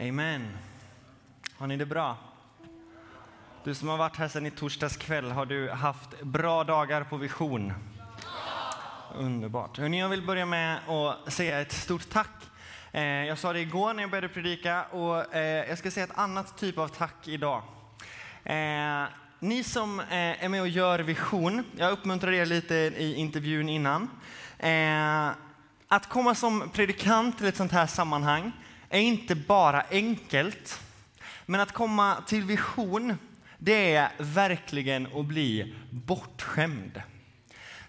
Amen. Har ni det bra? Du som har varit här sedan i torsdags kväll, har du haft bra dagar på vision? Underbart. Hörrni, jag vill börja med att säga ett stort tack. Eh, jag sa det igår när jag började predika och eh, jag ska säga ett annat typ av tack idag. Eh, ni som är med och gör vision, jag uppmuntrar er lite i intervjun innan. Att komma som predikant till ett sånt här sammanhang är inte bara enkelt, men att komma till vision, det är verkligen att bli bortskämd.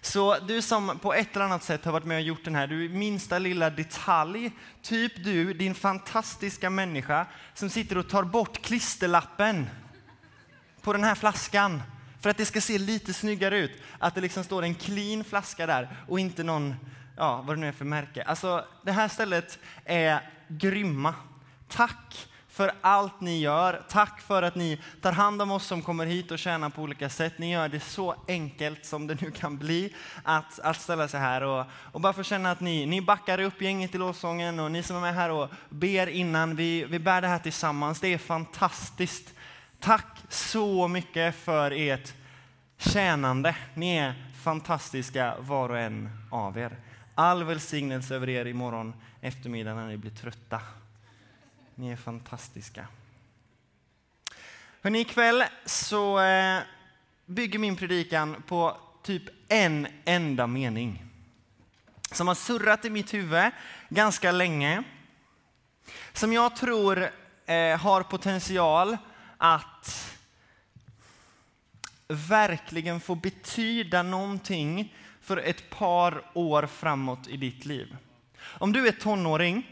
Så du som på ett eller annat sätt har varit med och gjort den här, du minsta lilla detalj, typ du, din fantastiska människa som sitter och tar bort klisterlappen på den här flaskan för att det ska se lite snyggare ut. Att det liksom står en clean flaska där och inte någon, ja vad det nu är för märke. Alltså det här stället är grymma. Tack för allt ni gör. Tack för att ni tar hand om oss som kommer hit och tjänar på olika sätt. Ni gör det så enkelt som det nu kan bli att, att ställa sig här och, och bara få känna att ni, ni backar upp gänget i lovsången och ni som är med här och ber innan, vi, vi bär det här tillsammans. Det är fantastiskt. Tack så mycket för ert tjänande. Ni är fantastiska var och en av er. All välsignelse över er imorgon eftermiddag när ni blir trötta. Ni är fantastiska. Hörrni, ikväll så eh, bygger min predikan på typ en enda mening som har surrat i mitt huvud ganska länge. Som jag tror eh, har potential att verkligen få betyda någonting för ett par år framåt i ditt liv. Om du är tonåring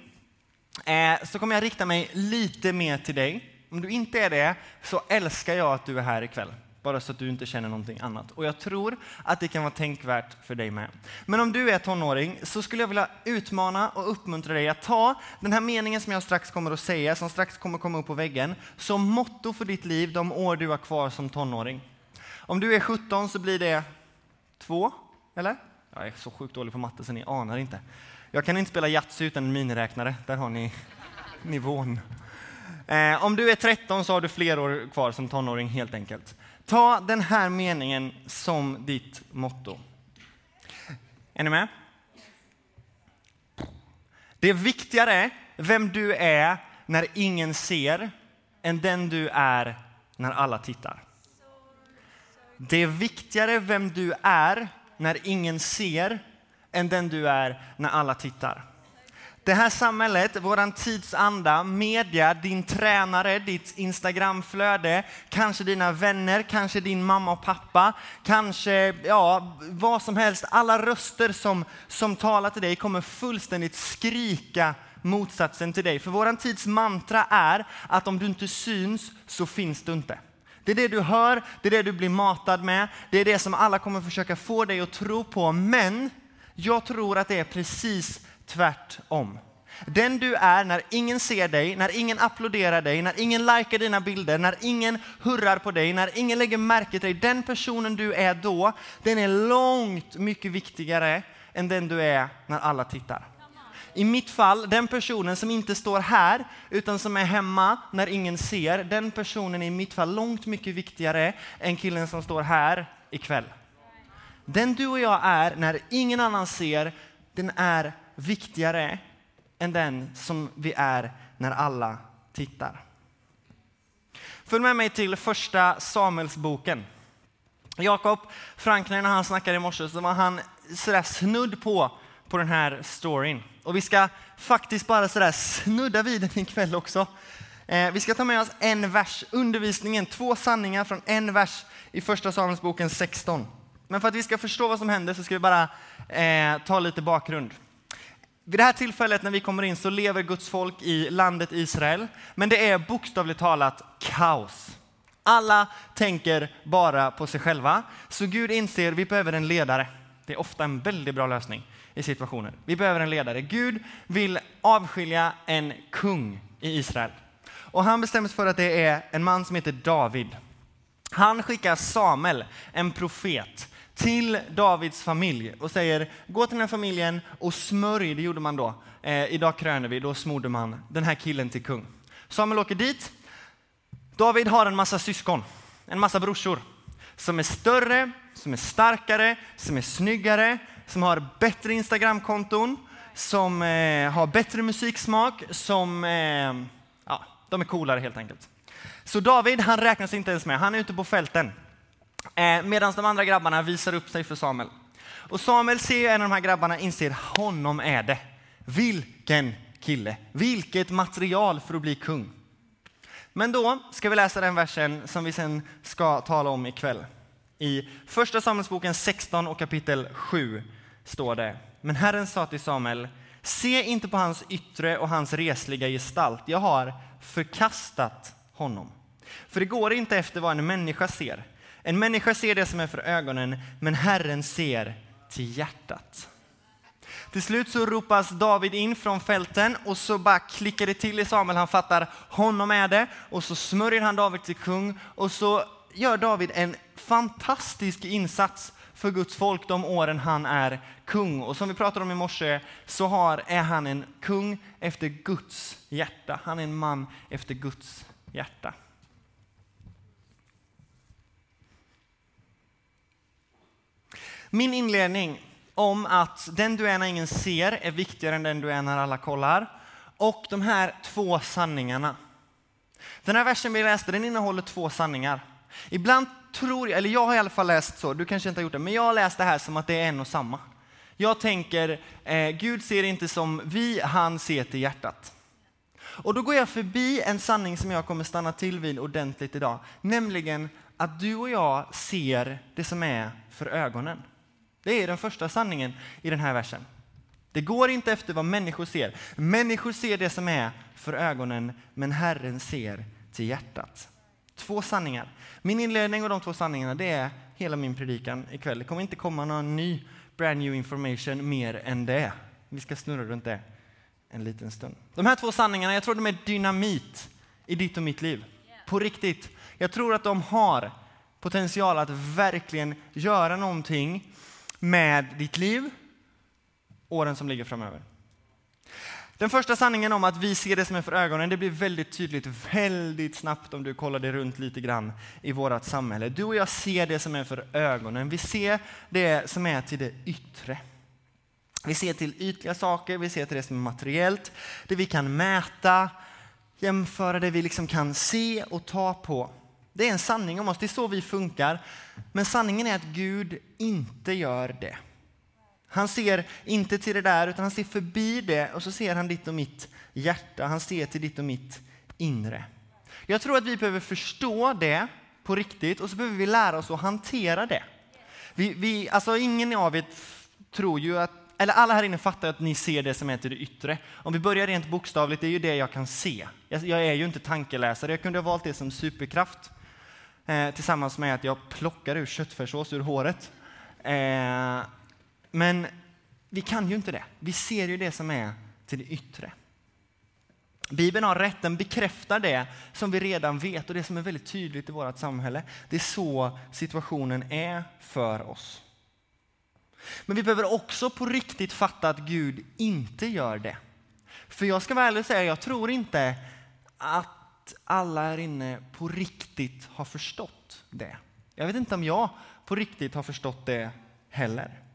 eh, så kommer jag rikta mig lite mer till dig. Om du inte är det så älskar jag att du är här ikväll. Bara så att du inte känner någonting annat. Och jag tror att det kan vara tänkvärt för dig med. Men om du är tonåring så skulle jag vilja utmana och uppmuntra dig att ta den här meningen som jag strax kommer att säga, som strax kommer komma upp på väggen, som motto för ditt liv de år du har kvar som tonåring. Om du är 17 så blir det två, eller? Jag är så sjukt dålig på matte så ni anar inte. Jag kan inte spela Yatzy utan en miniräknare. Där har ni nivån. Eh, om du är 13 så har du fler år kvar som tonåring helt enkelt. Ta den här meningen som ditt motto. Är ni med? Det är viktigare vem du är när ingen ser än den du är när alla tittar. Det är viktigare vem du är när ingen ser än den du är när alla tittar. Det här samhället, våran tidsanda, media, din tränare, ditt Instagramflöde, kanske dina vänner, kanske din mamma och pappa, kanske ja, vad som helst. Alla röster som, som talar till dig kommer fullständigt skrika motsatsen till dig. För våran tids mantra är att om du inte syns så finns du inte. Det är det du hör, det är det du blir matad med, det är det som alla kommer försöka få dig att tro på. Men jag tror att det är precis tvärtom. Den du är när ingen ser dig, när ingen applåderar dig, när ingen likar dina bilder, när ingen hurrar på dig, när ingen lägger märke till dig. Den personen du är då, den är långt mycket viktigare än den du är när alla tittar. I mitt fall, den personen som inte står här utan som är hemma när ingen ser, den personen är i mitt fall långt mycket viktigare än killen som står här ikväll. Den du och jag är när ingen annan ser, den är viktigare än den som vi är när alla tittar. Följ med mig till första Samuelsboken. Jakob Franklin, när han snackade i morse, så var han sådär snudd på, på den här storyn. Och vi ska faktiskt bara sådär snudda vid den ikväll också. Eh, vi ska ta med oss en vers, undervisningen, två sanningar från en vers i första Samuelsboken 16. Men för att vi ska förstå vad som händer så ska vi bara eh, ta lite bakgrund. Vid det här tillfället när vi kommer in så lever Guds folk i landet Israel, men det är bokstavligt talat kaos. Alla tänker bara på sig själva, så Gud inser att vi behöver en ledare. Det är ofta en väldigt bra lösning i situationer. Vi behöver en ledare. Gud vill avskilja en kung i Israel. Och han bestämmer sig för att det är en man som heter David. Han skickar Samuel, en profet, till Davids familj och säger gå till den här familjen och smörj, det gjorde man då. Eh, idag kröner vi, då smorde man den här killen till kung. Samuel åker dit. David har en massa syskon, en massa brorsor som är större, som är starkare, som är snyggare, som har bättre Instagramkonton, som eh, har bättre musiksmak, som eh, ja, de är coolare helt enkelt. Så David, han räknas inte ens med. Han är ute på fälten. Eh, Medan de andra grabbarna visar upp sig för Samuel. Och Samuel ser en av de här grabbarna inser, honom är det. Vilken kille, vilket material för att bli kung. Men då ska vi läsa den versen som vi sen ska tala om ikväll. I första Samuelsboken 16 och kapitel 7 står det. Men Herren sa till Samuel, se inte på hans yttre och hans resliga gestalt. Jag har förkastat honom. För det går inte efter vad en människa ser. En människa ser det som är för ögonen, men Herren ser till hjärtat. Till slut så ropas David in från fälten och så bara klickar det till i Samuel. Han fattar, honom är det. Och så smörjer han David till kung och så gör David en fantastisk insats för Guds folk de åren han är kung. Och som vi pratade om i morse så har, är han en kung efter Guds hjärta. Han är en man efter Guds hjärta. Min inledning om att den du är när ingen ser är viktigare än den du är när alla kollar. Och de här två sanningarna. Den här versen vi läste den innehåller två sanningar. Ibland tror jag, eller jag har i alla fall läst så, du kanske inte har gjort det, men jag har läst det här som att det är en och samma. Jag tänker, eh, Gud ser inte som vi, han ser till hjärtat. Och då går jag förbi en sanning som jag kommer stanna till vid ordentligt idag, nämligen att du och jag ser det som är för ögonen. Det är den första sanningen i den här versen. Det går inte efter vad människor ser. Människor ser det som är för ögonen, men Herren ser till hjärtat. Två sanningar. Min inledning och de två sanningarna, det är hela min predikan ikväll. Det kommer inte komma någon ny brand new information mer än det. Vi ska snurra runt det en liten stund. De här två sanningarna, jag tror de är dynamit i ditt och mitt liv. På riktigt. Jag tror att de har potential att verkligen göra någonting med ditt liv åren som ligger framöver. Den första sanningen om att vi ser det som är för ögonen, det blir väldigt tydligt väldigt snabbt om du kollar dig runt lite grann i vårt samhälle. Du och jag ser det som är för ögonen. Vi ser det som är till det yttre. Vi ser till ytliga saker, vi ser till det som är materiellt, det vi kan mäta, jämföra, det vi liksom kan se och ta på. Det är en sanning om oss, det är så vi funkar. Men sanningen är att Gud inte gör det. Han ser inte till det där, utan han ser förbi det och så ser han ditt och mitt hjärta. Han ser till ditt och mitt inre. Jag tror att vi behöver förstå det på riktigt och så behöver vi lära oss att hantera det. Vi, vi, alltså ingen av er tror ju att, eller alla här inne fattar att ni ser det som är till det yttre. Om vi börjar rent bokstavligt, det är ju det jag kan se. Jag, jag är ju inte tankeläsare, jag kunde ha valt det som superkraft eh, tillsammans med att jag plockar ur köttfärssås ur håret. Eh, men vi kan ju inte det. Vi ser ju det som är till det yttre. Bibeln har rätt, den bekräftar det som vi redan vet och det som är väldigt tydligt i vårt samhälle. Det är så situationen är för oss. Men vi behöver också på riktigt fatta att Gud inte gör det. För jag ska vara ärlig och säga, jag tror inte att alla här inne på riktigt har förstått det. Jag vet inte om jag på riktigt har förstått det heller.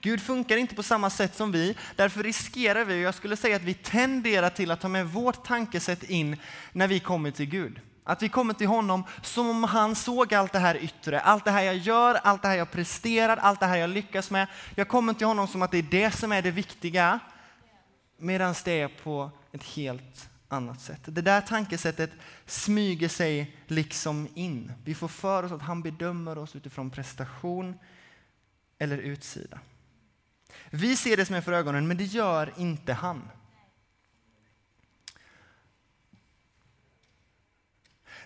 Gud funkar inte på samma sätt som vi, därför riskerar vi, och jag skulle säga att vi tenderar till att ta med vårt tankesätt in när vi kommer till Gud. Att vi kommer till honom som om han såg allt det här yttre, allt det här jag gör, allt det här jag presterar, allt det här jag lyckas med. Jag kommer till honom som att det är det som är det viktiga, medan det är på ett helt annat sätt. Det där tankesättet smyger sig liksom in. Vi får för oss att han bedömer oss utifrån prestation eller utsida. Vi ser det som är för ögonen, men det gör inte han.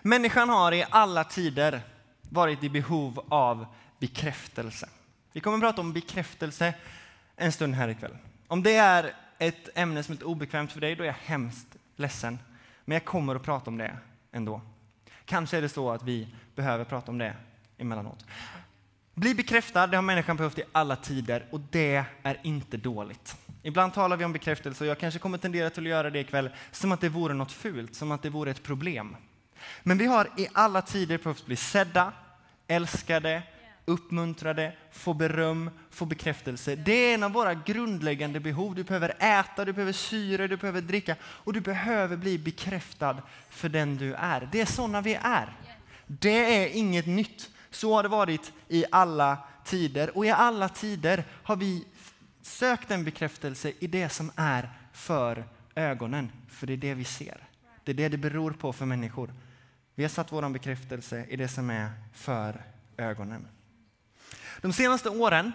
Människan har i alla tider varit i behov av bekräftelse. Vi kommer att prata om bekräftelse en stund här ikväll. Om det är ett ämne som är obekvämt för dig, då är jag hemskt ledsen. Men jag kommer att prata om det ändå. Kanske är det så att vi behöver prata om det emellanåt. Bli bekräftad, det har människan behövt i alla tider och det är inte dåligt. Ibland talar vi om bekräftelse och jag kanske kommer tendera till att göra det ikväll som att det vore något fult, som att det vore ett problem. Men vi har i alla tider behövt bli sedda, älskade, uppmuntrade, få beröm, få bekräftelse. Det är en av våra grundläggande behov. Du behöver äta, du behöver syre, du behöver dricka och du behöver bli bekräftad för den du är. Det är sådana vi är. Det är inget nytt. Så har det varit i alla tider och i alla tider har vi sökt en bekräftelse i det som är för ögonen, för det är det vi ser. Det är det det beror på för människor. Vi har satt vår bekräftelse i det som är för ögonen. De senaste åren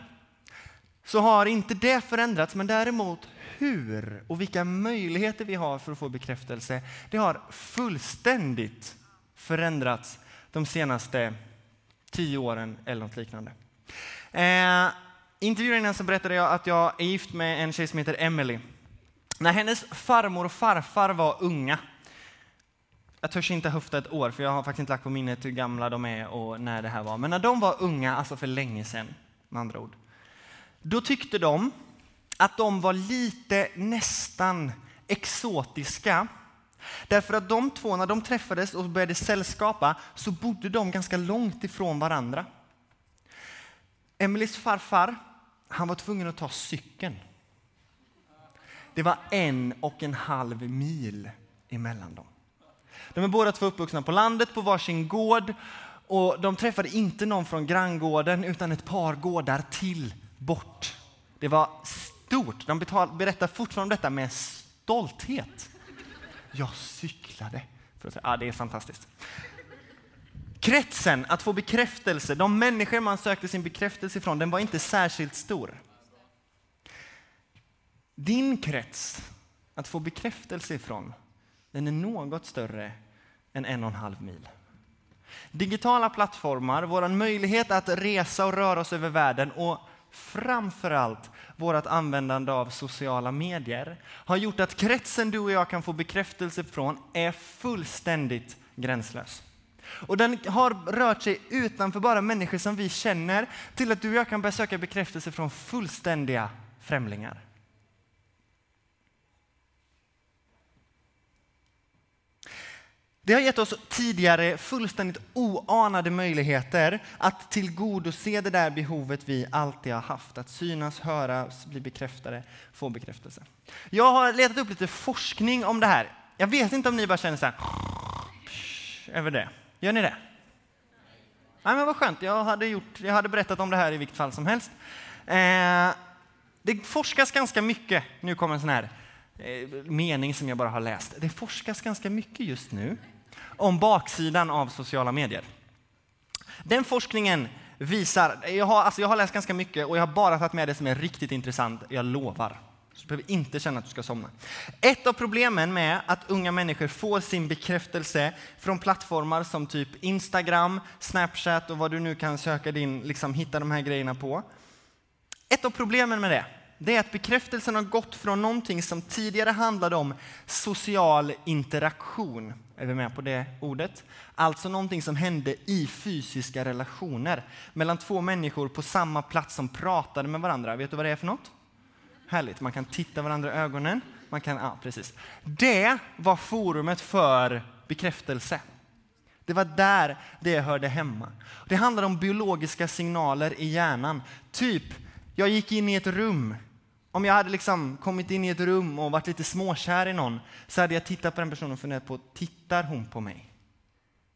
så har inte det förändrats, men däremot hur och vilka möjligheter vi har för att få bekräftelse, det har fullständigt förändrats de senaste tio åren eller något liknande. Eh, intervjun innan så berättade jag att jag är gift med en tjej som heter Emily. När hennes farmor och farfar var unga, jag törs inte höfta ett år för jag har faktiskt inte lagt på minnet hur gamla de är och när det här var. Men när de var unga, alltså för länge sedan med andra ord, då tyckte de att de var lite nästan exotiska. Därför att de två, när de träffades och började sällskapa, så bodde de ganska långt ifrån varandra. Emelies farfar, han var tvungen att ta cykeln. Det var en och en halv mil emellan dem. De är båda två uppvuxna på landet på varsin gård och de träffade inte någon från granngården utan ett par gårdar till bort. Det var stort. De berättar fortfarande om detta med stolthet. Jag cyklade. För att, ja, ah, det är fantastiskt. Kretsen att få bekräftelse, de människor man sökte sin bekräftelse ifrån, den var inte särskilt stor. Din krets att få bekräftelse ifrån, den är något större än en och en halv mil. Digitala plattformar, vår möjlighet att resa och röra oss över världen och framförallt vårt användande av sociala medier har gjort att kretsen du och jag kan få bekräftelse från är fullständigt gränslös. Och den har rört sig utanför bara människor som vi känner till att du och jag kan börja söka bekräftelse från fullständiga främlingar. Det har gett oss tidigare fullständigt oanade möjligheter att tillgodose det där behovet vi alltid har haft. Att synas, höras, bli bekräftade, få bekräftelse. Jag har letat upp lite forskning om det här. Jag vet inte om ni bara känner så här över det. Gör ni det? Nej, men vad skönt, jag hade, gjort, jag hade berättat om det här i vilket fall som helst. Eh, det forskas ganska mycket, nu kommer en sån här eh, mening som jag bara har läst. Det forskas ganska mycket just nu om baksidan av sociala medier. Den forskningen visar, jag har, alltså jag har läst ganska mycket och jag har bara tagit med det som är riktigt intressant, jag lovar. Så du behöver inte känna att du ska somna. Ett av problemen med att unga människor får sin bekräftelse från plattformar som typ Instagram, Snapchat och vad du nu kan söka din, liksom hitta de här grejerna på. Ett av problemen med det det är att bekräftelsen har gått från någonting som tidigare handlade om social interaktion. Är vi med på det ordet? Alltså någonting som hände i fysiska relationer mellan två människor på samma plats som pratade med varandra. Vet du vad det är för något? Härligt, man kan titta varandra i ögonen. Man kan, ja, precis. Det var forumet för bekräftelse. Det var där det hörde hemma. Det handlar om biologiska signaler i hjärnan. Typ, jag gick in i ett rum om jag hade liksom kommit in i ett rum och varit lite småkär i någon så hade jag tittat på den personen och funderat på, tittar hon på mig?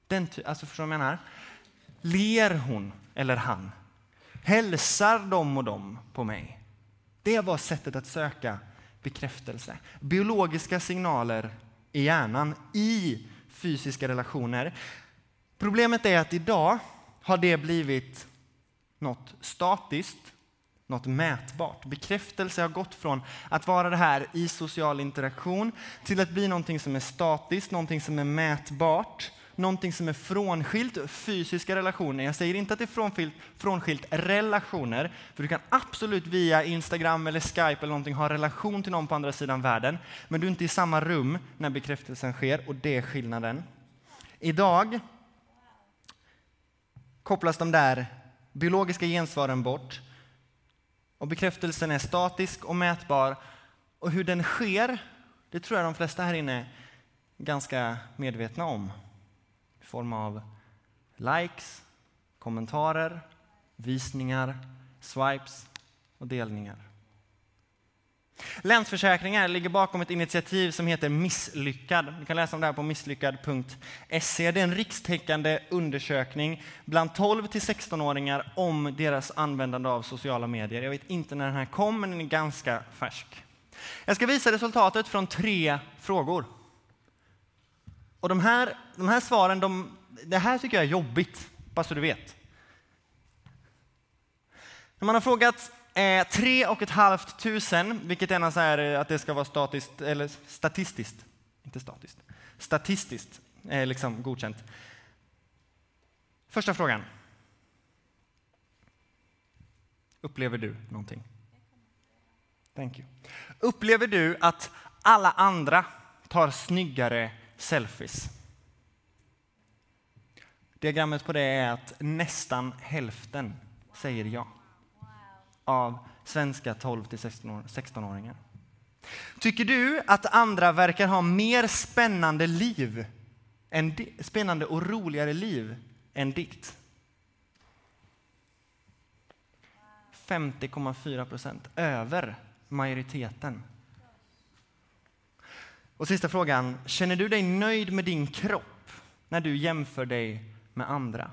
Den, alltså förstår du vad jag menar? Ler hon eller han? Hälsar de och de på mig? Det var sättet att söka bekräftelse. Biologiska signaler i hjärnan i fysiska relationer. Problemet är att idag har det blivit något statiskt något mätbart. Bekräftelse har gått från att vara det här i social interaktion till att bli någonting som är statiskt, någonting som är mätbart, någonting som är frånskilt fysiska relationer. Jag säger inte att det är frånskilt, frånskilt relationer, för du kan absolut via Instagram eller Skype eller någonting ha relation till någon på andra sidan världen, men du är inte i samma rum när bekräftelsen sker och det är skillnaden. Idag kopplas de där biologiska gensvaren bort och bekräftelsen är statisk och mätbar Och hur den sker, det tror jag de flesta här inne är ganska medvetna om. I form av likes, kommentarer, visningar, swipes och delningar. Länsförsäkringar ligger bakom ett initiativ som heter Misslyckad. Du kan läsa om det här på misslyckad.se. Det är en rikstäckande undersökning bland 12 till 16-åringar om deras användande av sociala medier. Jag vet inte när den här kom, men den är ganska färsk. Jag ska visa resultatet från tre frågor. Och de här, de här svaren, de, det här tycker jag är jobbigt, bara så du vet. När man har frågat eh, tre och ett halvt tusen, vilket är så här, eh, att det ska vara statiskt, eller statistiskt, inte statiskt, statistiskt eh, liksom godkänt. Första frågan. Upplever du någonting? Thank you. Upplever du att alla andra tar snyggare selfies? Diagrammet på det är att nästan hälften säger ja av svenska 12-16-åringar. Tycker du att andra verkar ha mer spännande liv, än spännande och roligare liv än ditt? 50,4 procent, över majoriteten. Och sista frågan, känner du dig nöjd med din kropp när du jämför dig med andra?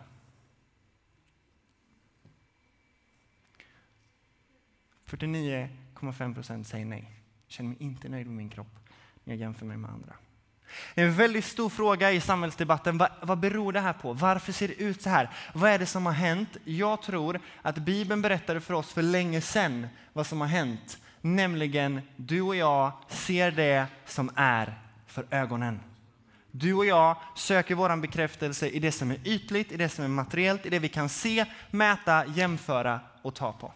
49,5 procent säger nej. Jag känner mig inte nöjd med min kropp när jag jämför mig med andra. Det är en väldigt stor fråga i samhällsdebatten. Vad, vad beror det här på? Varför ser det ut så här? Vad är det som har hänt? Jag tror att Bibeln berättade för oss för länge sedan vad som har hänt. Nämligen, du och jag ser det som är för ögonen. Du och jag söker vår bekräftelse i det som är ytligt, i det som är materiellt, i det vi kan se, mäta, jämföra och ta på.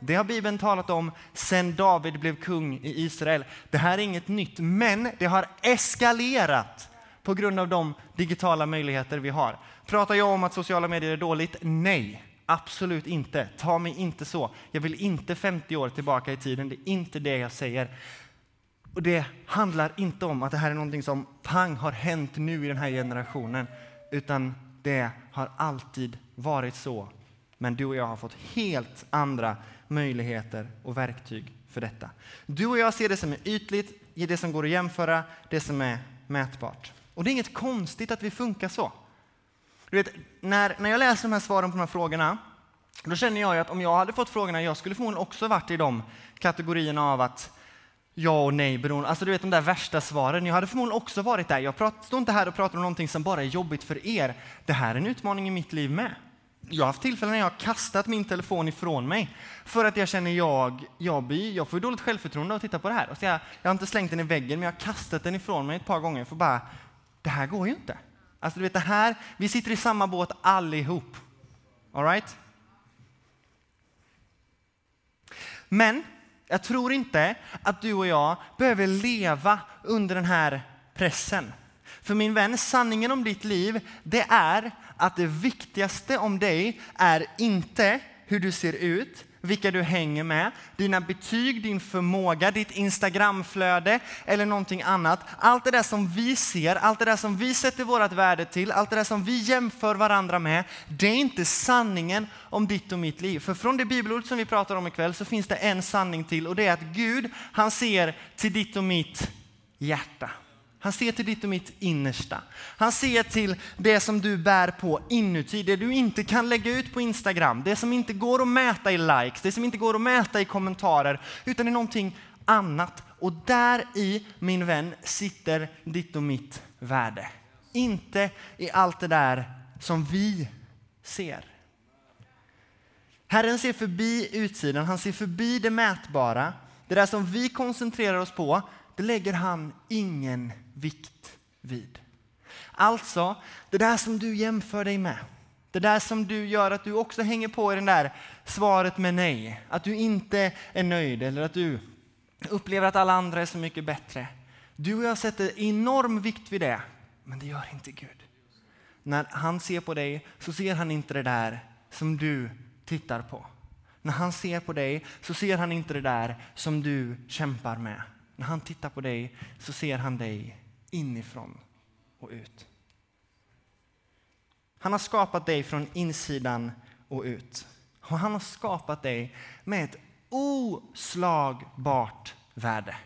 Det har Bibeln talat om sedan David blev kung i Israel. Det här är inget nytt, men det har eskalerat på grund av de digitala möjligheter vi har. Pratar jag om att sociala medier är dåligt? Nej, absolut inte. Ta mig inte så. Jag vill inte 50 år tillbaka i tiden. Det är inte det jag säger. Och Det handlar inte om att det här är någonting som pang har hänt nu i den här generationen, utan det har alltid varit så. Men du och jag har fått helt andra möjligheter och verktyg för detta. Du och jag ser det som är ytligt, det som går att jämföra, det som är mätbart. Och det är inget konstigt att vi funkar så. Du vet, när, när jag läser de här svaren på de här frågorna, då känner jag att om jag hade fått frågorna, jag skulle förmodligen också varit i de kategorierna av att ja och nej beroende, alltså du vet de där värsta svaren. Jag hade förmodligen också varit där. Jag står inte här och pratar om någonting som bara är jobbigt för er. Det här är en utmaning i mitt liv med. Jag har haft tillfällen när jag har kastat min telefon ifrån mig för att jag känner jag, jag, blir, jag får dåligt självförtroende av att titta på det här. Och så jag, jag har inte slängt den i väggen, men jag har kastat den ifrån mig ett par gånger för bara, det här går ju inte. Alltså du vet det här, vi sitter i samma båt allihop. All right? Men jag tror inte att du och jag behöver leva under den här pressen. För min vän, sanningen om ditt liv, det är att det viktigaste om dig är inte hur du ser ut, vilka du hänger med, dina betyg, din förmåga, ditt Instagramflöde eller någonting annat. Allt det där som vi ser, allt det där som vi sätter vårt värde till, allt det där som vi jämför varandra med, det är inte sanningen om ditt och mitt liv. För från det bibelord som vi pratar om ikväll så finns det en sanning till och det är att Gud, han ser till ditt och mitt hjärta. Han ser till ditt och mitt innersta. Han ser till det som du bär på inuti, det du inte kan lägga ut på Instagram, det som inte går att mäta i likes, det som inte går att mäta i kommentarer, utan det är någonting annat. Och där i, min vän, sitter ditt och mitt värde. Inte i allt det där som vi ser. Herren ser förbi utsidan, han ser förbi det mätbara. Det där som vi koncentrerar oss på, det lägger han ingen vikt vid. Alltså, det där som du jämför dig med, det där som du gör att du också hänger på i den där svaret med nej, att du inte är nöjd eller att du upplever att alla andra är så mycket bättre. Du och jag sätter enorm vikt vid det, men det gör inte Gud. När han ser på dig så ser han inte det där som du tittar på. När han ser på dig så ser han inte det där som du kämpar med. När han tittar på dig så ser han dig inifrån och ut. Han har skapat dig från insidan och ut. Och han har skapat dig med ett oslagbart värde.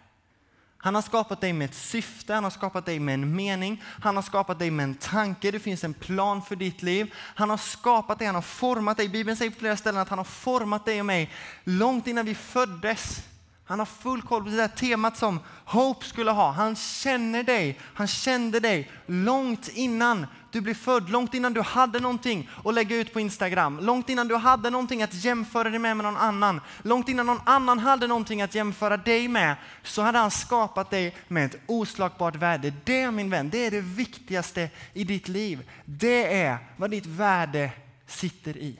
Han har skapat dig med ett syfte, han har skapat dig med en mening, han har skapat dig med en tanke, det finns en plan för ditt liv. Han har skapat dig, han har format dig. Bibeln säger på flera ställen att han har format dig och mig långt innan vi föddes. Han har full koll på det där temat som Hope skulle ha. Han känner dig, han kände dig långt innan du blev född, långt innan du hade någonting att lägga ut på Instagram, långt innan du hade någonting att jämföra dig med med någon annan, långt innan någon annan hade någonting att jämföra dig med, så hade han skapat dig med ett oslagbart värde. Det min vän, det är det viktigaste i ditt liv. Det är vad ditt värde sitter i.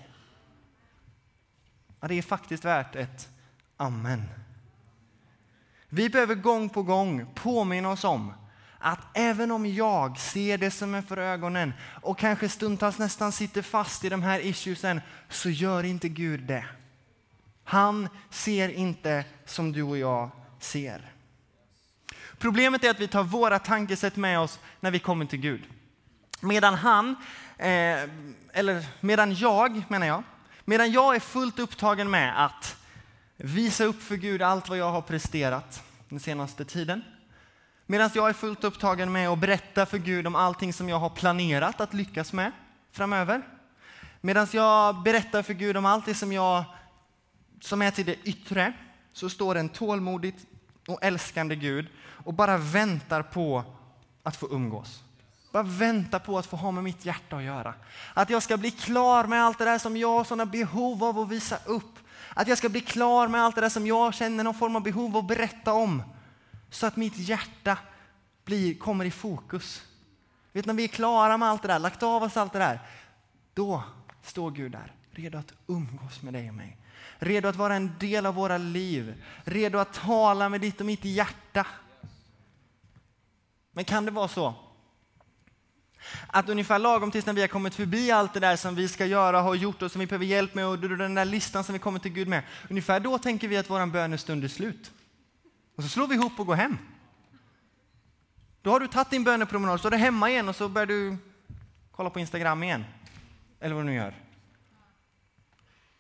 Ja, det är faktiskt värt ett amen. Vi behöver gång på gång påminna oss om att även om jag ser det som är för ögonen och kanske stundtals nästan sitter fast i de här issuesen så gör inte Gud det. Han ser inte som du och jag ser. Problemet är att vi tar våra tankesätt med oss när vi kommer till Gud. Medan han, eh, eller medan jag menar jag, medan jag är fullt upptagen med att visa upp för Gud allt vad jag har presterat den senaste tiden. Medan jag är fullt upptagen med att berätta för Gud om allting som jag har planerat att lyckas med framöver. Medan jag berättar för Gud om allt det som, jag, som är till det yttre så står en tålmodigt och älskande Gud och bara väntar på att få umgås. Bara väntar på att få ha med mitt hjärta att göra. Att jag ska bli klar med allt det där som jag har sådana behov av att visa upp. Att jag ska bli klar med allt det där som jag känner någon form av behov av att berätta om. Så att mitt hjärta blir, kommer i fokus. Vet, när vi är klara med allt det där, lagt av oss allt det där, då står Gud där, redo att umgås med dig och mig. Redo att vara en del av våra liv, redo att tala med ditt och mitt hjärta. Men kan det vara så att ungefär lagom tills när vi har kommit förbi allt det där som vi ska göra, har gjort och som vi behöver hjälp med och den där listan som vi kommer till Gud med. Ungefär då tänker vi att vår bönestund är slut. Och så slår vi ihop och går hem. Då har du tagit din bönepromenad, så är du hemma igen och så börjar du kolla på Instagram igen. Eller vad du nu gör.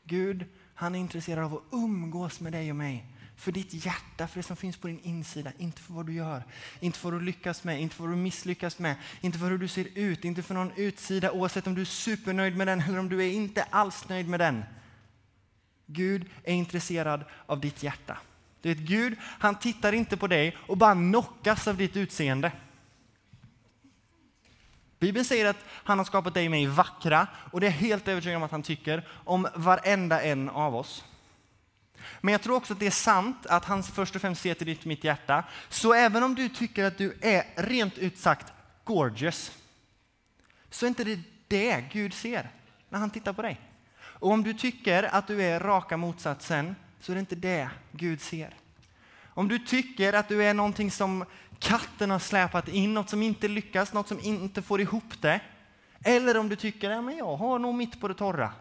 Gud, han är intresserad av att umgås med dig och mig. För ditt hjärta, för det som finns på din insida. Inte för vad du gör, inte för vad du lyckas med, inte för vad du misslyckas med, inte för hur du ser ut, inte för någon utsida oavsett om du är supernöjd med den eller om du är inte alls nöjd med den. Gud är intresserad av ditt hjärta. Du vet, Gud, han tittar inte på dig och bara knockas av ditt utseende. Bibeln säger att han har skapat dig och mig vackra och det är helt övertygad om att han tycker om varenda en av oss. Men jag tror också att det är sant att han först och främst ser till ditt mitt hjärta. Så även om du tycker att du är rent ut sagt gorgeous, så är inte det det Gud ser när han tittar på dig. Och om du tycker att du är raka motsatsen, så är det inte det Gud ser. Om du tycker att du är någonting som katten har släpat in, något som inte lyckas, något som inte får ihop det. Eller om du tycker att ja, jag har nog mitt på det torra.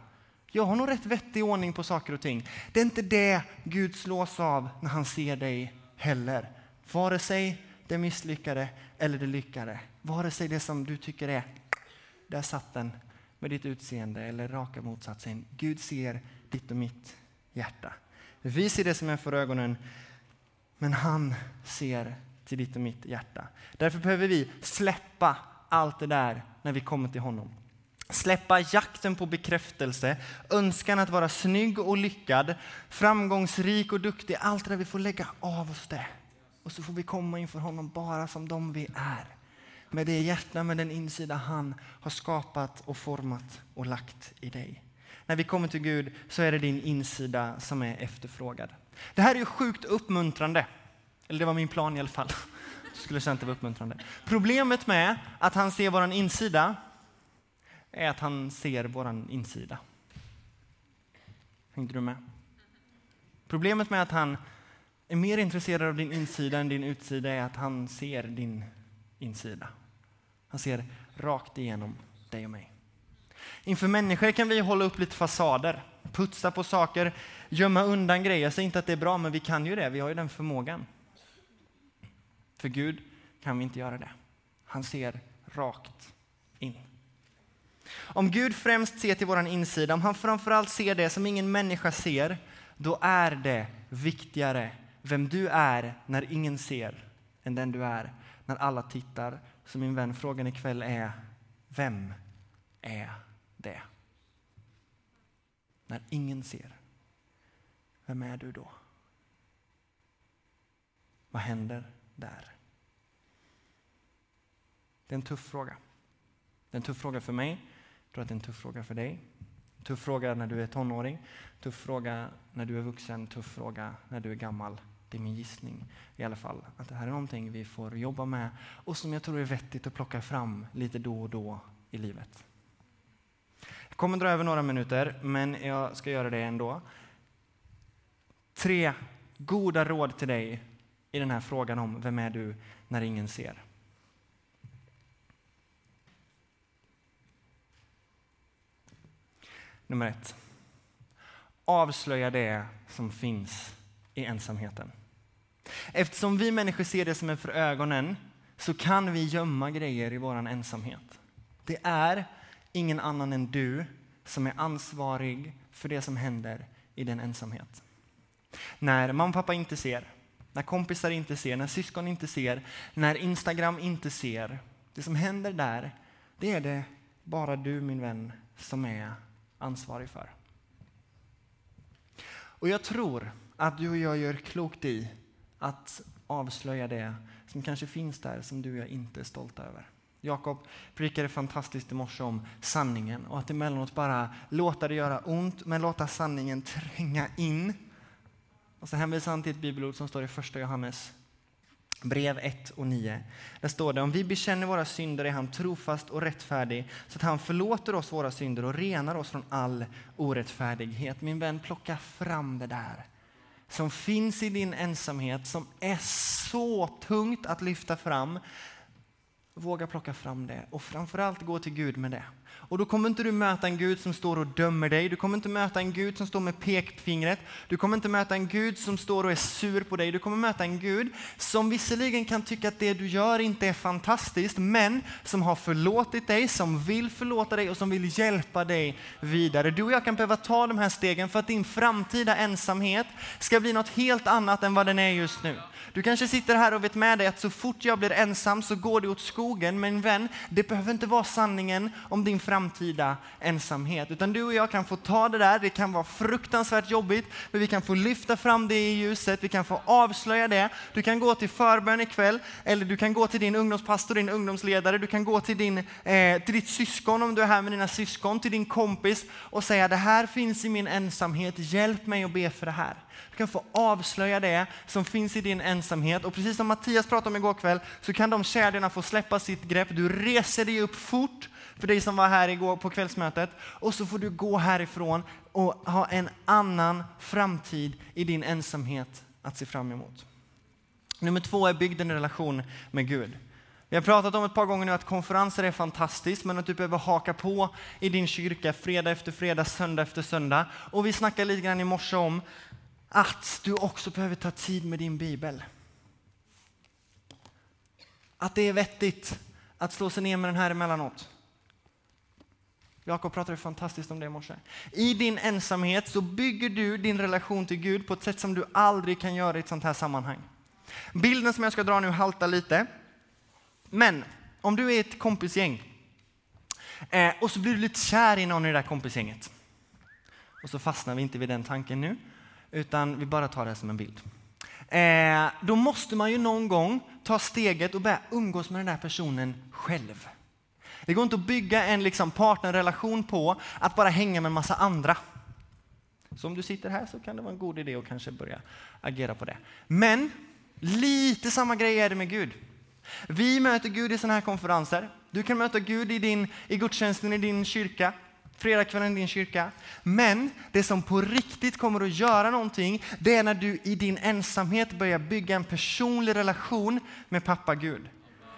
Jag har nog rätt vettig ordning på saker och ting. Det är inte det Gud slås av när han ser dig heller. Vare sig det misslyckade eller det lyckade. Vare sig det som du tycker är, där satt den med ditt utseende eller raka motsatsen. Gud ser ditt och mitt hjärta. Vi ser det som är för ögonen, men han ser till ditt och mitt hjärta. Därför behöver vi släppa allt det där när vi kommer till honom. Släppa jakten på bekräftelse, önskan att vara snygg och lyckad, framgångsrik och duktig. Allt det där, vi får lägga av oss det. Och så får vi komma inför honom bara som de vi är. Med det hjärta, med den insida han har skapat och format och lagt i dig. När vi kommer till Gud så är det din insida som är efterfrågad. Det här är ju sjukt uppmuntrande. Eller det var min plan i alla fall. Jag skulle känna att det var uppmuntrande. Problemet med att han ser vår insida är att han ser vår insida. Hängde du med? Problemet med att han är mer intresserad av din insida än din utsida är att han ser din insida. Han ser rakt igenom dig och mig. Inför människor kan vi hålla upp lite fasader. putsa på saker, gömma undan grejer. Jag säger inte att det är bra, men vi kan ju det. Vi har ju den förmågan. För Gud kan vi inte göra det. Han ser rakt in. Om Gud främst ser till vår insida, om han framförallt ser det som ingen människa ser, då är det viktigare vem du är när ingen ser än den du är när alla tittar. Så min vän, frågan ikväll är, vem är det? När ingen ser, vem är du då? Vad händer där? Det är en tuff fråga. Det är en tuff fråga för mig. Jag tror att det är en tuff fråga för dig. Tuff fråga när du är tonåring, tuff fråga när du är vuxen, tuff fråga när du är gammal. Det är min gissning i alla fall. Att det här är någonting vi får jobba med och som jag tror är vettigt att plocka fram lite då och då i livet. Jag kommer dra över några minuter, men jag ska göra det ändå. Tre goda råd till dig i den här frågan om vem är du när ingen ser. Nummer ett. Avslöja det som finns i ensamheten. Eftersom vi människor ser det som är för ögonen så kan vi gömma grejer i vår ensamhet. Det är ingen annan än du som är ansvarig för det som händer i din ensamhet. När mamma och pappa inte ser, när kompisar inte ser, när syskon inte ser, när Instagram inte ser. Det som händer där, det är det bara du min vän som är ansvarig för. Och jag tror att du och jag gör klokt i att avslöja det som kanske finns där som du och jag inte är stolta över. Jakob predikade fantastiskt i morse om sanningen och att emellanåt bara låta det göra ont men låta sanningen tränga in. Och så hänvisar han till ett bibelord som står i första Johannes brev 1 och 9. Där står det om vi bekänner våra synder är han trofast och rättfärdig så att han förlåter oss våra synder och renar oss från all orättfärdighet. Min vän, plocka fram det där som finns i din ensamhet som är så tungt att lyfta fram. Våga plocka fram det och framförallt gå till Gud med det. Och då kommer inte du möta en Gud som står och dömer dig. Du kommer inte möta en Gud som står med pekfingret. Du kommer inte möta en Gud som står och är sur på dig. Du kommer möta en Gud som visserligen kan tycka att det du gör inte är fantastiskt, men som har förlåtit dig, som vill förlåta dig och som vill hjälpa dig vidare. Du och jag kan behöva ta de här stegen för att din framtida ensamhet ska bli något helt annat än vad den är just nu. Du kanske sitter här och vet med dig att så fort jag blir ensam så går det åt skogen. Men vän, det behöver inte vara sanningen om din framtida ensamhet. Utan du och jag kan få ta det där, det kan vara fruktansvärt jobbigt, men vi kan få lyfta fram det i ljuset, vi kan få avslöja det. Du kan gå till förbön ikväll, eller du kan gå till din ungdomspastor, din ungdomsledare, du kan gå till, din, eh, till ditt syskon om du är här med dina syskon, till din kompis och säga det här finns i min ensamhet, hjälp mig att be för det här. Du kan få avslöja det som finns i din ensamhet. Och precis som Mattias pratade om igår kväll så kan de kedjorna få släppa sitt grepp. Du reser dig upp fort för dig som var här igår på kvällsmötet. Och så får du gå härifrån och ha en annan framtid i din ensamhet att se fram emot. Nummer två är byggd en relation med Gud. Vi har pratat om ett par gånger nu att konferenser är fantastiskt, men att du behöver haka på i din kyrka fredag efter fredag, söndag efter söndag. Och vi snackade lite grann i morse om att du också behöver ta tid med din bibel. Att det är vettigt att slå sig ner med den här emellanåt. Jakob pratade fantastiskt om det i morse. I din ensamhet så bygger du din relation till Gud på ett sätt som du aldrig kan göra i ett sånt här sammanhang. Bilden som jag ska dra nu haltar lite. Men om du är ett kompisgäng eh, och så blir du lite kär i någon i det där kompisgänget. Och så fastnar vi inte vid den tanken nu utan vi bara tar det som en bild. Eh, då måste man ju någon gång ta steget och börja umgås med den där personen själv. Det går inte att bygga en liksom partnerrelation på att bara hänga med en massa andra. Så om du sitter här så kan det vara en god idé att kanske börja agera på det. Men lite samma grej är det med Gud. Vi möter Gud i sådana här konferenser. Du kan möta Gud i, din, i gudstjänsten i din kyrka fredagskvällen i din kyrka. Men det som på riktigt kommer att göra någonting, det är när du i din ensamhet börjar bygga en personlig relation med pappa Gud.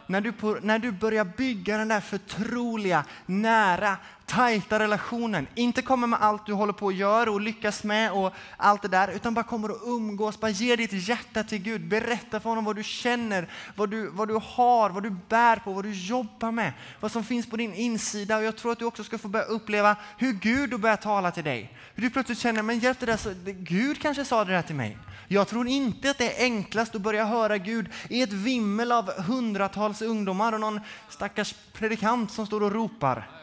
När du, på, när du börjar bygga den där förtroliga, nära, tajta relationen. Inte kommer med allt du håller på att göra och lyckas med och allt det där, utan bara kommer och umgås, bara ge ditt hjärta till Gud. Berätta för honom vad du känner, vad du, vad du har, vad du bär på, vad du jobbar med, vad som finns på din insida. Och jag tror att du också ska få börja uppleva hur Gud börjar tala till dig. Hur du plötsligt känner, men hjälp det där, så, Gud kanske sa det där till mig. Jag tror inte att det är enklast att börja höra Gud i ett vimmel av hundratals ungdomar och någon stackars predikant som står och ropar.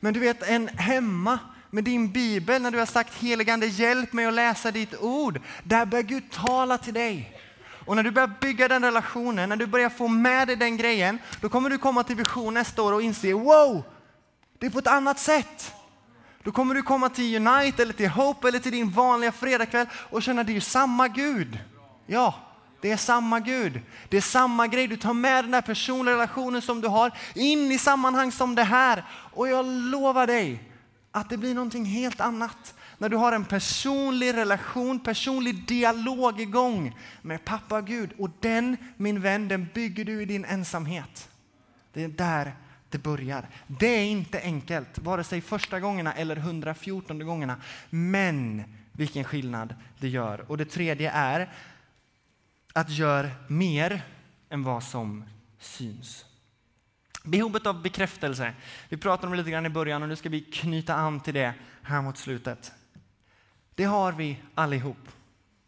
Men du vet, en hemma med din bibel, när du har sagt heligande hjälp mig att läsa ditt ord, där börjar Gud tala till dig. Och när du börjar bygga den relationen, när du börjar få med dig den grejen, då kommer du komma till vision nästa år och inse, wow, det är på ett annat sätt. Då kommer du komma till Unite eller till Hope eller till din vanliga fredagkväll och känna det är ju samma Gud. Ja, det är samma Gud. Det är samma grej. Du tar med den där personliga relationen som du har in i sammanhang som det här. Och jag lovar dig att det blir någonting helt annat när du har en personlig relation, personlig dialog igång med pappa Gud. Och den, min vän, den bygger du i din ensamhet. Det är där det börjar. Det är inte enkelt, vare sig första gångerna eller 114 gångerna. Men vilken skillnad det gör. Och det tredje är att göra mer än vad som syns. Behovet av bekräftelse. Vi pratade om det lite grann i början och nu ska vi knyta an till det här mot slutet. Det har vi allihop.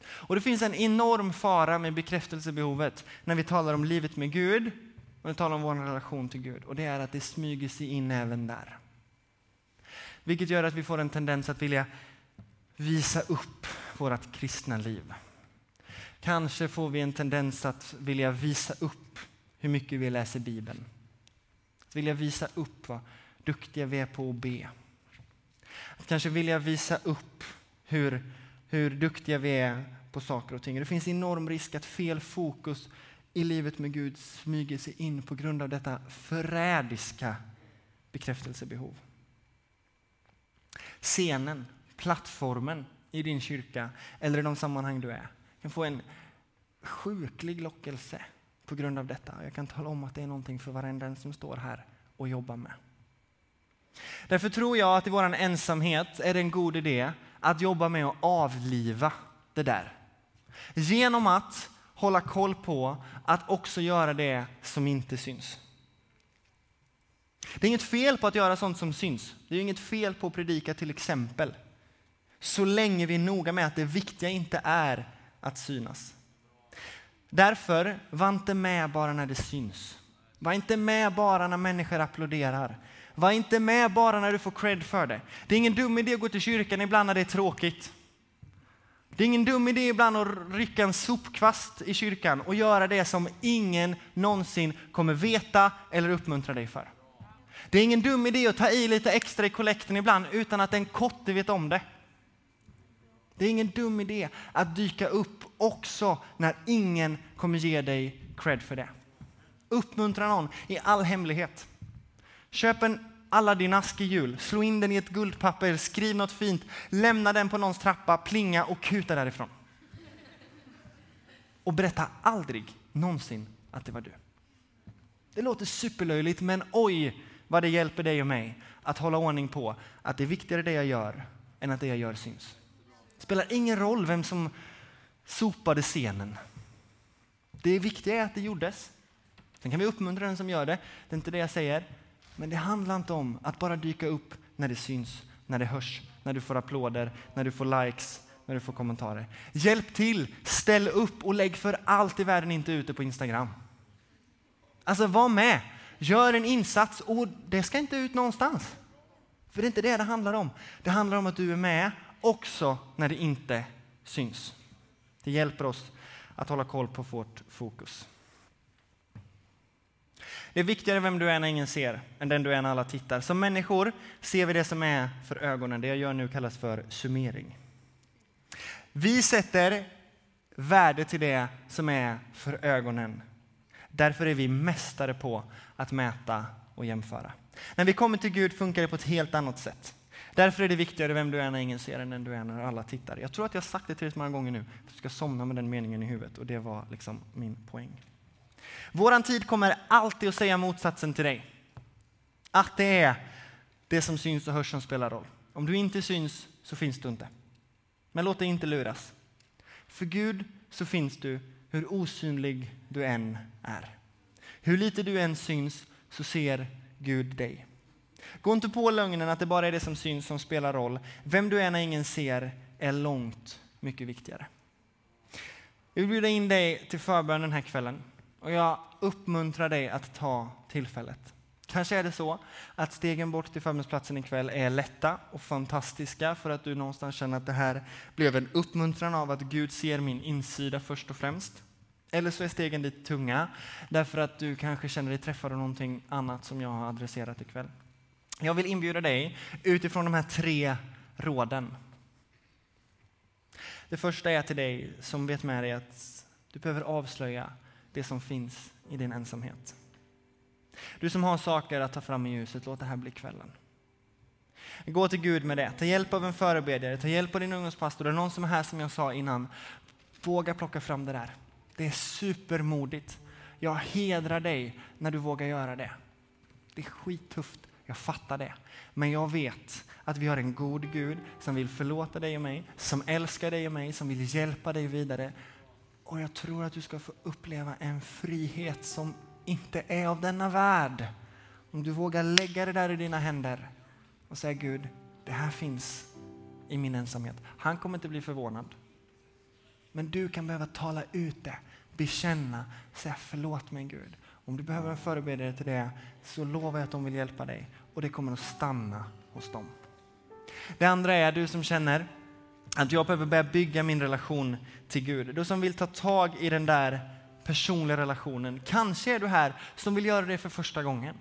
Och det finns en enorm fara med bekräftelsebehovet när vi talar om livet med Gud och vi talar om vår relation till Gud. Och det är att det smyger sig in även där. Vilket gör att vi får en tendens att vilja visa upp vårt kristna liv. Kanske får vi en tendens att vilja visa upp hur mycket vi läser Bibeln. Att vilja visa upp vad duktiga vi är på att be. Att kanske vilja visa upp hur, hur duktiga vi är på saker och ting. Det finns enorm risk att fel fokus i livet med Gud smyger sig in på grund av detta förrädiska bekräftelsebehov. Scenen, plattformen i din kyrka eller i de sammanhang du är kan få en sjuklig lockelse på grund av detta. Jag kan tala om att det är någonting för varenda som står här och jobbar med. Därför tror jag att i vår ensamhet är det en god idé att jobba med att avliva det där. Genom att hålla koll på att också göra det som inte syns. Det är inget fel på att göra sånt som syns. Det är inget fel på att predika till exempel. Så länge vi är noga med att det viktiga inte är att synas. Därför, var inte med bara när det syns. Var inte med bara när människor applåderar. Var inte med bara när du får cred för det. Det är ingen dum idé att gå till kyrkan ibland när det är tråkigt. Det är ingen dum idé ibland att rycka en sopkvast i kyrkan och göra det som ingen någonsin kommer veta eller uppmuntra dig för. Det är ingen dum idé att ta i lite extra i kollekten ibland utan att en kotte vet om det. Det är ingen dum idé att dyka upp också när ingen kommer ge dig cred för det. Uppmuntra någon i all hemlighet. Köp en Aladdin-ask i jul, slå in den i ett guldpapper, skriv något fint, lämna den på någons trappa, plinga och kuta därifrån. Och berätta aldrig någonsin att det var du. Det låter superlöjligt, men oj vad det hjälper dig och mig att hålla ordning på att det är viktigare det jag gör än att det jag gör syns. Det spelar ingen roll vem som sopade scenen. Det viktiga är att det gjordes. Sen kan vi uppmuntra den som gör det. Det är inte det jag säger. Men det handlar inte om att bara dyka upp när det syns, när det hörs, när du får applåder, när du får likes, när du får kommentarer. Hjälp till, ställ upp och lägg för allt i världen inte ute på Instagram. Alltså var med, gör en insats och det ska inte ut någonstans. För det är inte det det handlar om. Det handlar om att du är med också när det inte syns. Det hjälper oss att hålla koll på vårt fokus. Det är viktigare vem du är när ingen ser än den du är när alla tittar. Som människor ser vi det som är för ögonen. Det jag gör nu kallas för summering. Vi sätter värde till det som är för ögonen. Därför är vi mästare på att mäta och jämföra. När vi kommer till Gud funkar det på ett helt annat sätt. Därför är det viktigare vem du är när ingen ser än den du är när alla tittar. Jag tror att jag har sagt det tillräckligt många gånger nu. För du ska somna med den meningen i huvudet och det var liksom min poäng. Våran tid kommer alltid att säga motsatsen till dig. Att det är det som syns och hörs som spelar roll. Om du inte syns så finns du inte. Men låt dig inte luras. För Gud så finns du hur osynlig du än är. Hur lite du än syns så ser Gud dig. Gå inte på lögnen att det bara är det som syns som spelar roll. Vem du är när ingen ser är långt mycket viktigare. Jag vill bjuda in dig till förbön den här kvällen och jag uppmuntrar dig att ta tillfället. Kanske är det så att stegen bort till förbönsplatsen ikväll är lätta och fantastiska för att du någonstans känner att det här blev en uppmuntran av att Gud ser min insida först och främst. Eller så är stegen dit tunga därför att du kanske känner dig träffad av någonting annat som jag har adresserat ikväll. Jag vill inbjuda dig utifrån de här tre råden. Det första är till dig som vet med dig att du behöver avslöja det som finns i din ensamhet. Du som har saker att ta fram i ljuset, låt det här bli kvällen. Gå till Gud med det. Ta hjälp av en förebedjare, ta hjälp av din ungdomspastor, eller någon som är här som jag sa innan. Våga plocka fram det där. Det är supermodigt. Jag hedrar dig när du vågar göra det. Det är skittufft, jag fattar det. Men jag vet att vi har en god Gud som vill förlåta dig och mig, som älskar dig och mig, som vill hjälpa dig vidare. Och jag tror att du ska få uppleva en frihet som inte är av denna värld. Om du vågar lägga det där i dina händer och säga Gud, det här finns i min ensamhet. Han kommer inte bli förvånad. Men du kan behöva tala ut det, bekänna, säga förlåt mig Gud. Om du behöver en förebedjare till det så lovar jag att de vill hjälpa dig och det kommer att stanna hos dem. Det andra är du som känner att jag behöver börja bygga min relation till Gud. Du som vill ta tag i den där personliga relationen. Kanske är du här som vill göra det för första gången.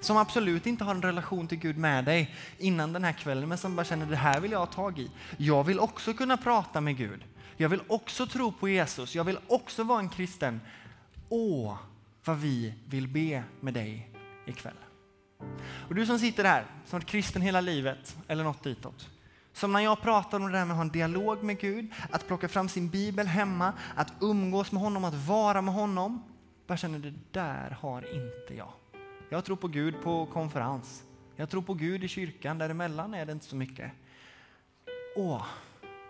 Som absolut inte har en relation till Gud med dig innan den här kvällen, men som bara känner det här vill jag ha tag i. Jag vill också kunna prata med Gud. Jag vill också tro på Jesus. Jag vill också vara en kristen. Åh, vad vi vill be med dig ikväll. Och du som sitter här, som varit kristen hela livet eller något ditåt. Som när jag pratar om det där med att ha en dialog med Gud, att plocka fram sin bibel hemma, att umgås med honom, att vara med honom. Bara känner det där har inte jag. Jag tror på Gud på konferens. Jag tror på Gud i kyrkan, däremellan är det inte så mycket. Åh,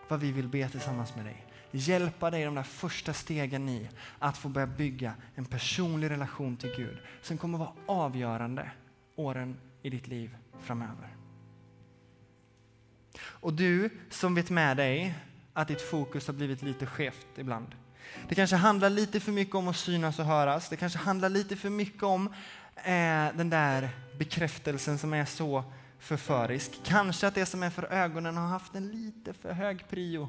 vad vi vill be tillsammans med dig. Hjälpa dig de där första stegen i att få börja bygga en personlig relation till Gud som kommer vara avgörande åren i ditt liv framöver. Och du som vet med dig att ditt fokus har blivit lite skevt ibland. Det kanske handlar lite för mycket om att synas och höras. Det kanske handlar lite för mycket om eh, den där bekräftelsen som är så förförisk. Kanske att det som är för ögonen har haft en lite för hög prio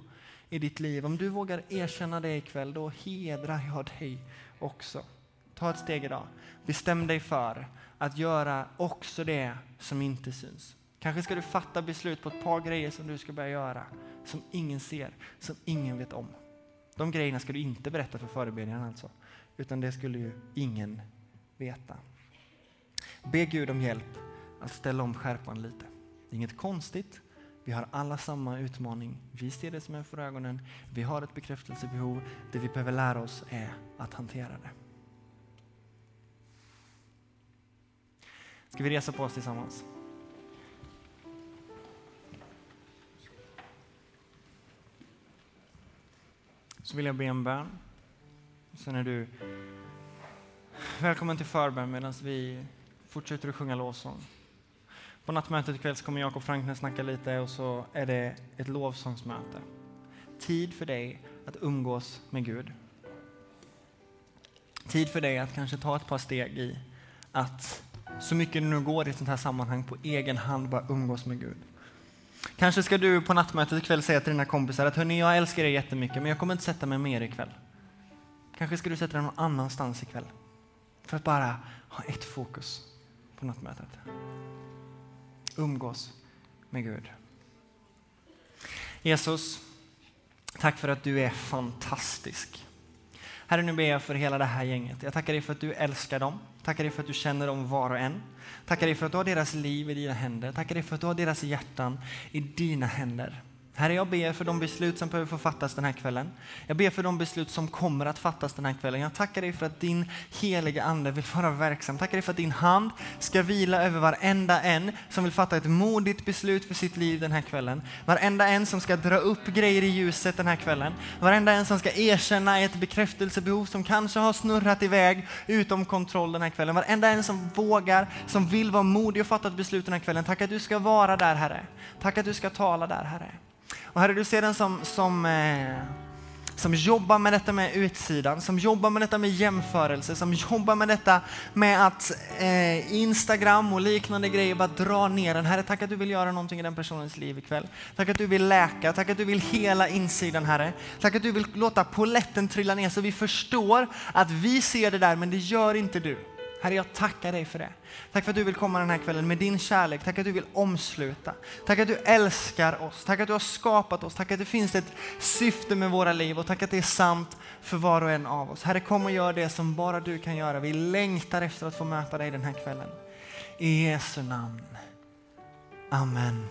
i ditt liv. Om du vågar erkänna det ikväll, då hedrar jag dig också. Ta ett steg idag. Bestäm dig för att göra också det som inte syns. Kanske ska du fatta beslut på ett par grejer som du ska börja göra, som ingen ser, som ingen vet om. De grejerna ska du inte berätta för förebedjaren alltså, utan det skulle ju ingen veta. Be Gud om hjälp att ställa om skärpan lite. Det är inget konstigt. Vi har alla samma utmaning. Vi ser det som är för ögonen. Vi har ett bekräftelsebehov. Det vi behöver lära oss är att hantera det. Ska vi resa på oss tillsammans? Så vill jag be en bön. Sen är du välkommen till förbön medan vi fortsätter att sjunga lovsång. På nattmötet ikväll så kommer Jakob Frankner snacka lite och så är det ett lovsångsmöte. Tid för dig att umgås med Gud. Tid för dig att kanske ta ett par steg i att så mycket det nu går i ett sånt här sammanhang på egen hand bara umgås med Gud. Kanske ska du på nattmötet ikväll säga till dina kompisar att hörni, jag älskar er jättemycket, men jag kommer inte sätta mig med er ikväll. Kanske ska du sätta dig någon annanstans ikväll. För att bara ha ett fokus på nattmötet. Umgås med Gud. Jesus, tack för att du är fantastisk. Herre, nu ber jag för hela det här gänget. Jag tackar dig för att du älskar dem. Tackar dig för att du känner dem var och en. Tackar dig för att du har deras liv i dina händer. Tackar dig för att du har deras hjärtan i dina händer. Herre, jag ber för de beslut som behöver få fattas den här kvällen. Jag ber för de beslut som kommer att fattas den här kvällen. Jag tackar dig för att din heliga ande vill vara verksam. Tackar dig för att din hand ska vila över varenda en som vill fatta ett modigt beslut för sitt liv den här kvällen. Varenda en som ska dra upp grejer i ljuset den här kvällen. Varenda en som ska erkänna ett bekräftelsebehov som kanske har snurrat iväg utom kontroll den här kvällen. Varenda en som vågar, som vill vara modig och fatta ett beslut den här kvällen. Tack att du ska vara där Herre. Tack att du ska tala där Herre. Och Herre, du ser den som, som, eh, som jobbar med detta med utsidan, som jobbar med detta med jämförelse, som jobbar med detta med att eh, Instagram och liknande grejer bara drar ner den. Herre, tack att du vill göra någonting i den personens liv ikväll. Tack att du vill läka, tack att du vill hela insidan Herre. Tack att du vill låta poletten trilla ner så vi förstår att vi ser det där men det gör inte du. Herre, jag tackar dig för det. Tack för att du vill komma den här kvällen med din kärlek. Tack att du vill omsluta. Tack att du älskar oss. Tack att du har skapat oss. Tack att det finns ett syfte med våra liv och tack att det är sant för var och en av oss. Herre, kom och gör det som bara du kan göra. Vi längtar efter att få möta dig den här kvällen. I Jesu namn. Amen.